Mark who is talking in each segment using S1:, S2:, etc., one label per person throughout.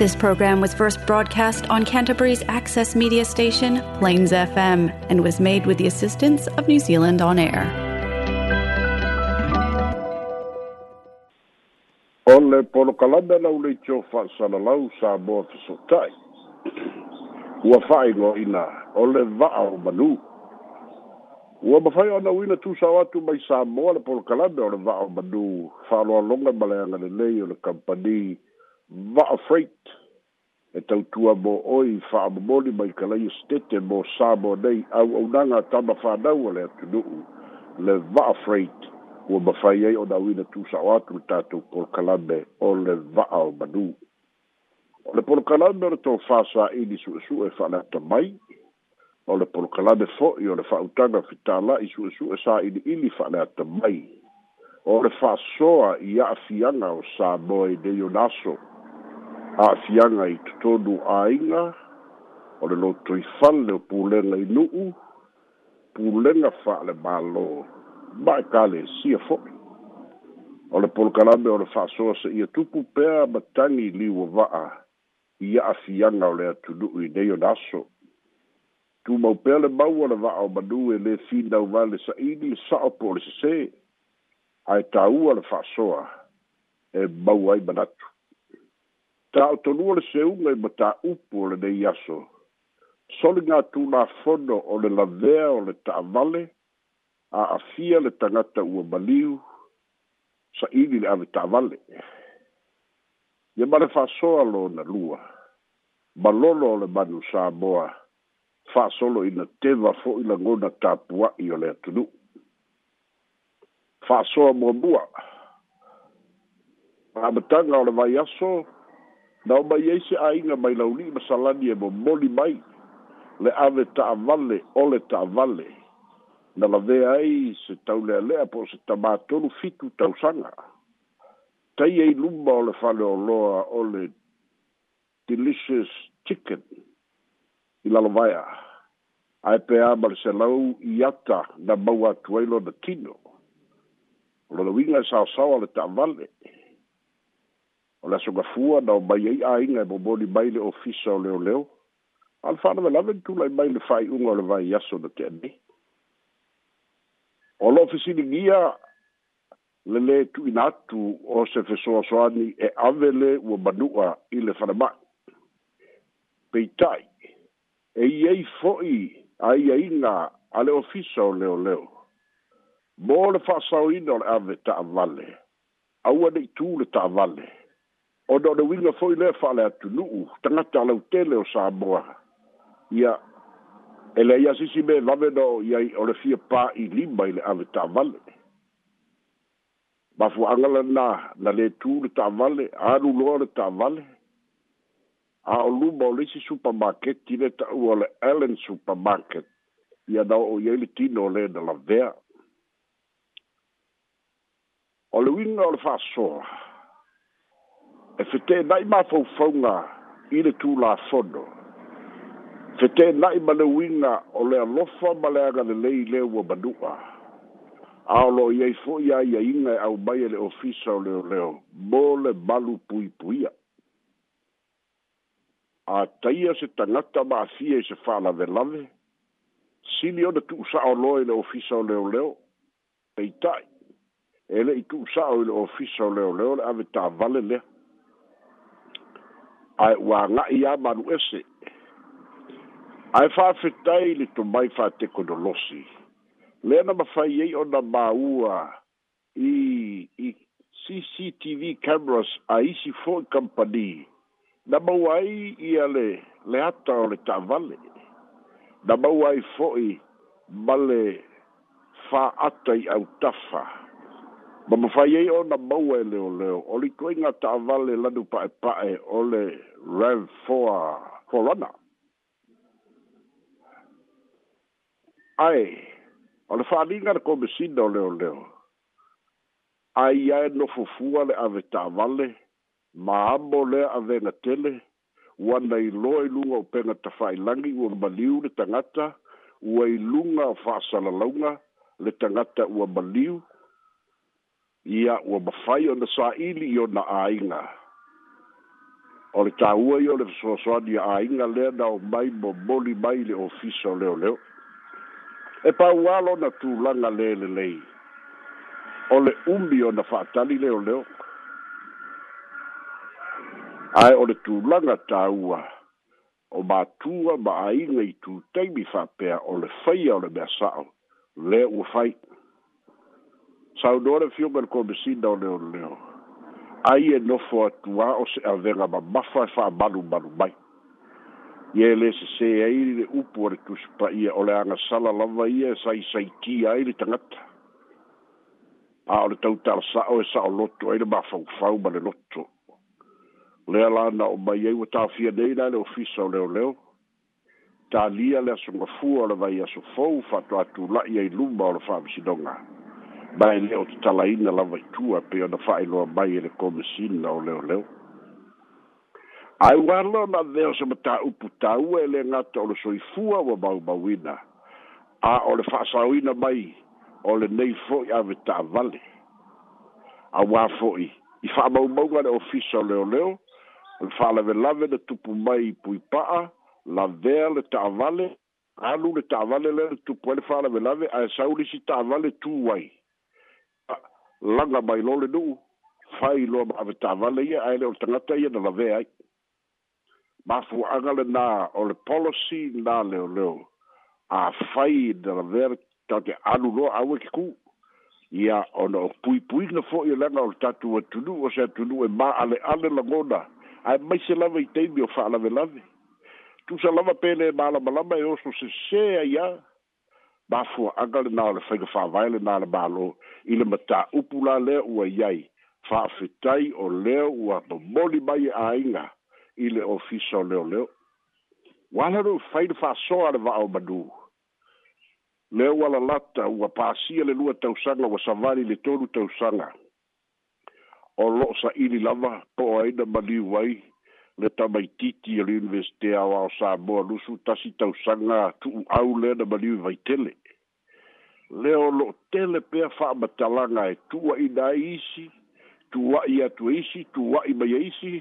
S1: This program was first broadcast on Canterbury's access media station, Plains FM, and was made with the assistance of New Zealand On Air.
S2: O le polokalana lau lei tio fa'asalalau sa moa fesotai ua fa'ailoa'ina o le va'a o manū ua mafai ana uina tusao atu mai sa moa le polokalana ole le va'a o manū fa'aloaloga ma le agalelei o le kampani va afraid e tau tua mo oi fa amoli mai kalai stete mo sa mo nei au au nanga tama fa nau le atu nuu le va afraid ua mawhai ei o na wina tu sa o atu tatu por kalame o le va au manu o le por kalame o le tau fa sa ini su su e fa nata mai o le por kalame fo i o le fa utanga fitala i su su e sa ini ini fa nata mai o le fa soa i a fianga o sa mo e deyo naso a'afiaga i totonu āiga o le loto ifale o pulega inu'u pulega fa'alemālō ma e kalesia fo'i o le polokalame o le fa'asoa se'ia tupu pea matagi liua va'a i a'afiaga o le atunu'u i nei o le aso tumau pea le mau o le va'a o manū e lē finauva le sa'ili le sa'opo o le sesē ae tāua le fa'asoa e mau ai manatu ta o to nuole se un e mata upo le de yaso soli nga tu la fondo o le la vea o le ta vale a afia le tangata ua baliu sa ili le ave ta vale ye bale fa soa lo na lua balolo o le manu sa boa fa solo ina teva fo ila ngona ta pua i o le atunu fa soa mua bua Ma betanga o le vai aso, na o mai ai se ainga mai launi ma salani e momoli mai le ave ta avale o le ta avale na la vea ai se tau lea lea po se tamatolu fitu tau sanga tai ei lumba o le fale o loa o le delicious chicken i lalovaya ae pea ma le selau i ata na mau atuailo na tino lona uiga e saosao a le ta avale o le asogafua na o mai ai aiga e momoli mai le ofisa o leoleo ale fa'alavelave le tula'i mai le fa'ai'uga o le vaiaso na te anei o lo'o fesiligia le lē tu'ina atu o se fesoasoani e ave lē ua manu'a i le fanama'i peita'i e iai fo'i aiaiga a le ofisa o leoleo mo le fa'asaoina o le ave ta'avale aua ne'itū le ta'avale o do do winga foi le fa le tunu tangata le tele o Samoa ia ele ia sisi me lave do ia o le fia pa i lima i le ave tavale mafuaga lana na lē tū le tavale alu loa le tavale a o luma o leisi supermaketi le taʻua o le allen supermarket ia na oo iai le tino o lē na lavea o le uiga o le fa'asoa e fete na ima fau faunga i le tū la fono. Fete na ima le winga o le alofa ma le aga le lei le ua manua. Aolo i ei fo ia ia inga au mai le ofisa o leo leo. Mo le malu pui puia. A taia se tangata ma afia i se whala ve lave. Sini ona tu usa o loa i le ofisa o leo leo. Peitai. Ele i tu usa o i le ofisa o leo leo le ave ta vale lea ae ua ga'i a manu ese ae fa'afetai le tomai fa'atekonolosi lea na mafai ai ona māua i i cctv cameras a isi fo'i kampani na maua ai ia le le ata o le ta'avale na maua ai fo'i ma le fa'aata i autafa ma mafai ai ona maua e leoleo o likoiga ta'avale lanu pa'epa'e o le Rev 4 for runner. Ai, o le whaalinga na komisina o leo leo. Ai ai no fufua le ave tāwale, ma amo le ave na tele, wana i loa i o penga ta langi, ua maliu le tangata, ua i lunga o whaasala launga le tangata ua maliu, ia ua mawhai o na saili i o na ainga. Ia o le tāua i o le fesoasoani aiga lea na o mai momoli mai le ofisa o leoleo e pauā lona tulaga lelelei o le umi ona fa'atali leoleo ae o le tulaga tāua o mātua ma aiga i tutaimi fa'apea o le faia o le mea sa'o lea ua fai saunoa le fioga le komesina o leoleo le ai e nofo atua o se avega mamafa e fa'amalumalu mai ia e lē sesē ai lile upu o le tusipaia o le agasala lava ia e saisaitia ai le tagata a o le tautalasa'o e sa'oloto ai le mafaufau ma le loto lea la na o mai ai ua tafia nei lae le ofisa o leoleo talia le asogafua o le vai aso fou fa ato atula'i ai luma o le fa'amisinoga mai le o talaina lava itua pe ona fa'ailoa mai e le komisina o leoleo ae ua lao na ave o se matāupu taua e le gata o le soifua ua maumauina a o le fa'asaoina mai o lenei fo'i ave ta'avale auā fo'i i fa'amaumauga le ofisa o leoleo le fa'alavelave na tupu mai i puipa'a lavea le ta'avale alu le ta'avale lea le tupu ai le fa'alavelave ae saulisi ta'avale tuai laga mai lo le nuu fai i loa e ma avetavale ia ae lē o le tagata ia na lavea ai mafuaaga lenā o le polosi nā leoleo afai na lavea tau te alu loa auake ku ia ona o puipuiga foʻi o leaga o le tatu atunuu o se atunuu e maaleale lagona ae maise lava itaimi o faalavelave tusa lava pelē e malamalama e oso sesē aiā bafuaaga lenā o le faiga fa'avae le mālō i le matā'upu la lea ua iai fa'afetai o lea ua momoli mai e āiga i le ofisa o leoleo ua la lo'u fai le fa'asoa a le va'ao manū lea ua lalata ua pasia le lua tausaga ua savali le tolu tausaga o lo'o sa'ili lava to'oaina maliu ai le tamaitiiti i le universite aoao sa moa lusu tasi tausaga tu'uau lea na maliu i vaitele lea o lo'o tele pea fa'amatalaga e tua'ina ai isi tua'i atu e isi tua'i maia e isi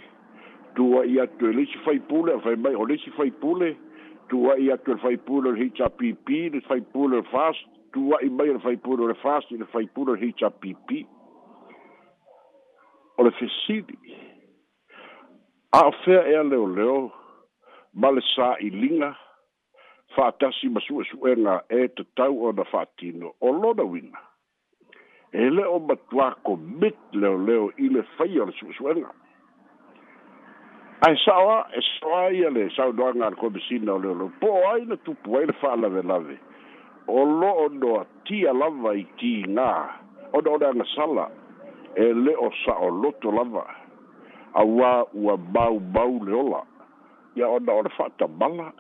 S2: tua'i atu e leisi faipule afai mai o leisi faipule tua'i atu e le faipule le hpp le faipule e o le fast tua'i mai o le faipule o le fast i le faipule o le hpp o le fesili a e o fea ea leoleo ma le sā'iliga fa'atasi ma suʻesu'ega e tatau ona fa'atino o lona uina e le o matuā komit leoleo i le faia o le suʻesu'ega ae sa'oa e soa ia le saunoaga ko le komisina o leoleo po ai na tupu ai le fa'alavelave o lo'o noa tia lava i tigā ona ona agasala e sa o loto lava aua ua baubau le ola ia ona o le fa'atamala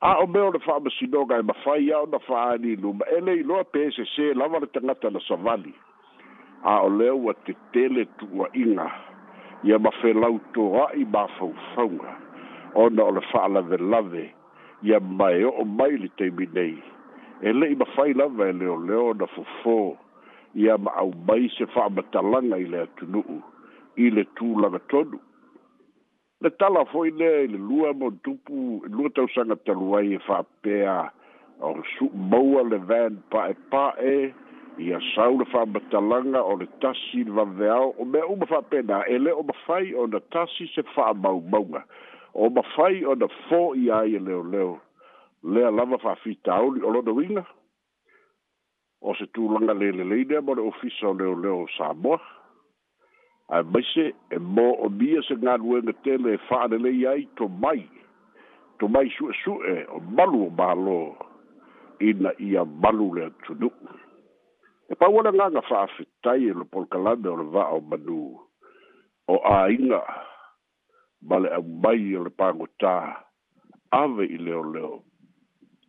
S2: a o mea o le fa'amasinoga e mafai a ona fa'aliluma e le iloa pe esesē lava le tagata na savali a o lea ua tetele tu'uaʻiga ia mafelautoa'i mafaufauga ona o le fa'alavelave ia mae o'o mai le taimi nei e le'i mafai lava e leoleo na fofō ia ma'au mai se fa'amatalaga i le atunu'u i le tūlanga tonu. Le tala foi le le lua mo tupu, lua tau sanga taluai e whapea o su maua le van pae pae, i a sau le whamatalanga o le tasi le vaveau, o mea uma whapena, e le o mawhai o na tasi se whamau maunga, o mawhai o na fō i aie leo leo, lea lava whawhita auri o lona winga, o se tūlanga le le leidea mo le ofisa o leo leo Samoa, ae maise e mo o mia se galuega tele e fa'alelei ai tomai tomai su'esu'e o malu o mālō ina ia malu le atunu'u e pau ale gaga fa'afetai e lo polokalame o le va'a o manu o āiga ma le aumai o le pagotā ave i leoleo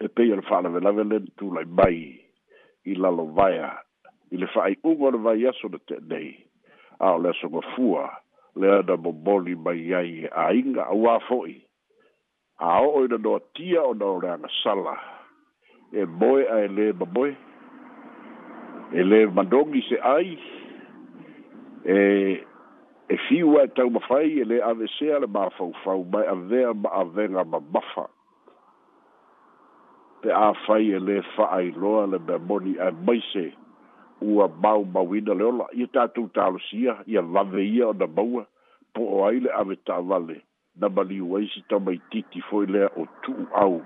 S2: e pei o le fa'alavelave lena tulai mai i lalovaea i le fa'ai'uga o le vaiaso na te'enei a o le asogafua lea na boboli mai ai e aiga auā fo'i a o'o i na noatia ona o le agasala e moe ae lē maboe e lē madogi e se ai e e fiu ae taumafai e lē avesea le mafaufau mai avea ma avega mamafa pe a fai e lē fa'ailoa le mea moni ae maise ua mau mauina leola ia tatou talosia ia lave ia ona maua po o ai le ave taavale na maliu ai se taumaitiiti foi lea o tu'u au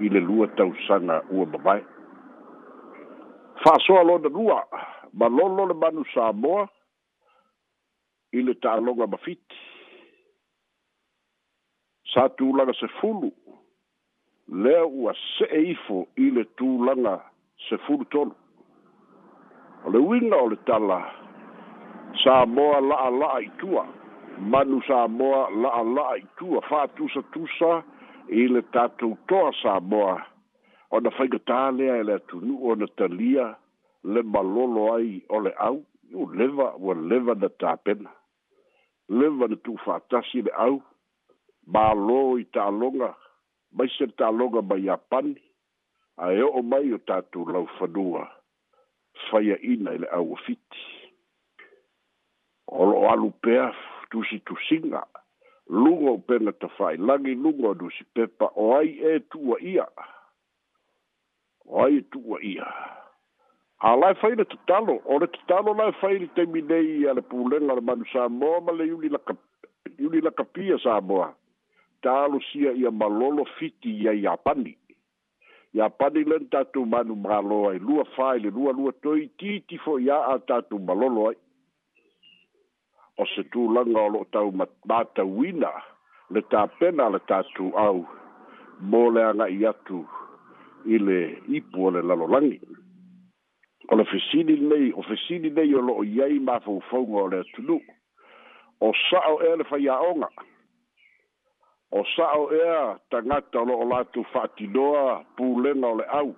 S2: i le lua tausaga ua mamae fa'asoa lona lua ma lolo le manu samoa i le ta'aloga mafiti sa tulaga sefulu lea ua se'e ifo i le tulaga sefulu tolu o le uiga o le tala samoa la'ala'a itua manu samoa la'ala'a itua fa'atusatusa i le tatou toa samoa ona faigatā lea e le o na talia le malolo ai o le au u leva ua leva na tapena leva na tu'ufa'atasi tasi e le au mālō i ta'aloga mai se le ta'aloga mai iapani ae o mai o tatou laufanua Faya ina le auafiti o lo'o alu pea tusitusiga luga o pena tafailagi luga o dusi pepa o ai e ia. o ai e a lai fai le tatalo o le tatalo lae fai le taimi nei a le pulega le manu samoa ma le iuli laka iuli lakapia samoa talosia ia malolo fiti iai iapani ia pani lani tatou manu malo ai lua faile lua lua toi titi foi a a tatou malolo ai o se tulaga o loo tau matauina le tapena le tatou au mo le aga'i atu i le ipu o le lalolagi o le fesili nei o fesili nei o lo'o i ai mafaufauga o le atunuu o sa'o ea le faiaoga o sa'o ea tagata o lo'o latu fa'atinoa pulega o le au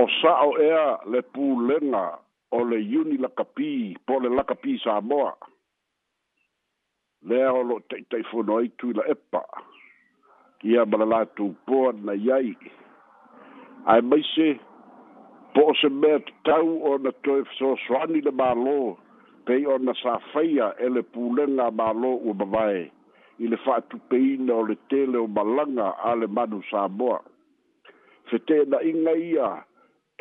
S2: o sa'o ea le pulega o le iuni lakapī po le lakapī samoa lea o lo'o ta'ita'ifono ai tuila epa ia ma le latu poa nai ai ae maise po o se mea tatau ona toe fesoasoani le mālō pei ona sa faia e le pulega mālō ua mavae i le fa'atupeina o le tele o malaga a le manu samoa fetena'iga ia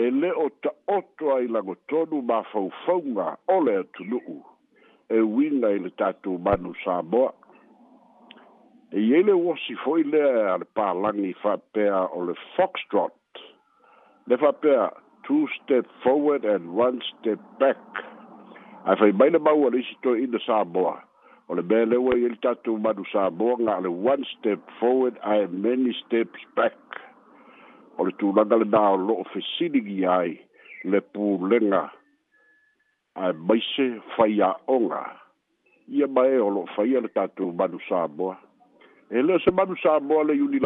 S2: e lē o ta'oto ai lagotonu ma faufauga o le atunu'u e uiga i le tatou manu samoa e iai le uosi fo'i lea e a le palagi fa'apea o le foxtrot le fa'apea two step forward and one step back ae fai mai le maua le isi toe'ina samoa O le mea leua i le tatou manusamoga a le one step forward ae many steps back o le tulaga lenā o lo'o fesiligi ai le pulega ae maise faia'oga ia ma e o lo'o faia le tatou manusamoa e lē se manusamoa le iuni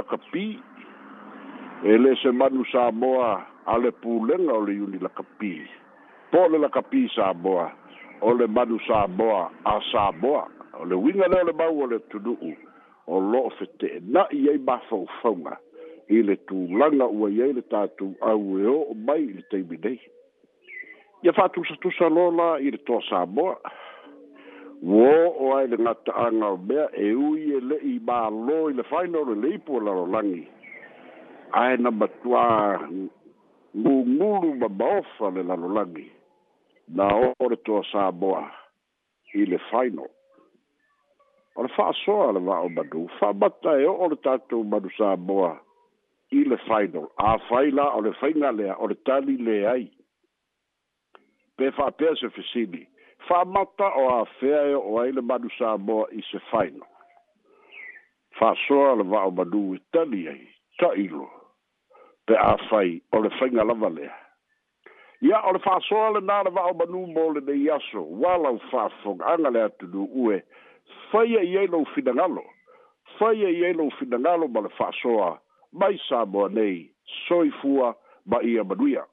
S2: e lē se manusamoa a le pulega o le iuni po o le lakapī o le a o le winga leo le mau o le tunu'u o lo'o fetee na'i ai mafaufauga i le tulaga ua i ai le tatou au e o'o mai i le taimi nei ia fa'atusatusa lola i le toa samoa ua o'o ai le gata'aga o mea e ui e le'i mālō i le faina o lelei ipu o lalolagi ae na matuā gugulu ma maofa le lalolagi na o'o le toa samoa i le final E o le fa'asoa le va'o madu fa'abata e o'o le tatou madu samoa i le final afai la o le faiga lea o le tali le ai pe fa'apea se fesili fa'amata o afea e o'o ai le madu samoa i se final fa'asoa le va'o madu i tali ai ta'ilo pe afai o le faiga lava lea ia o le fa'asoa lenā le va'o manu mo lenei aso ualau fa'afogaaga le atunu ue faia i ai lou finagalo faia i ai lou finagalo ma le fa'asoa mai sa moa nei soifua ma ia manuia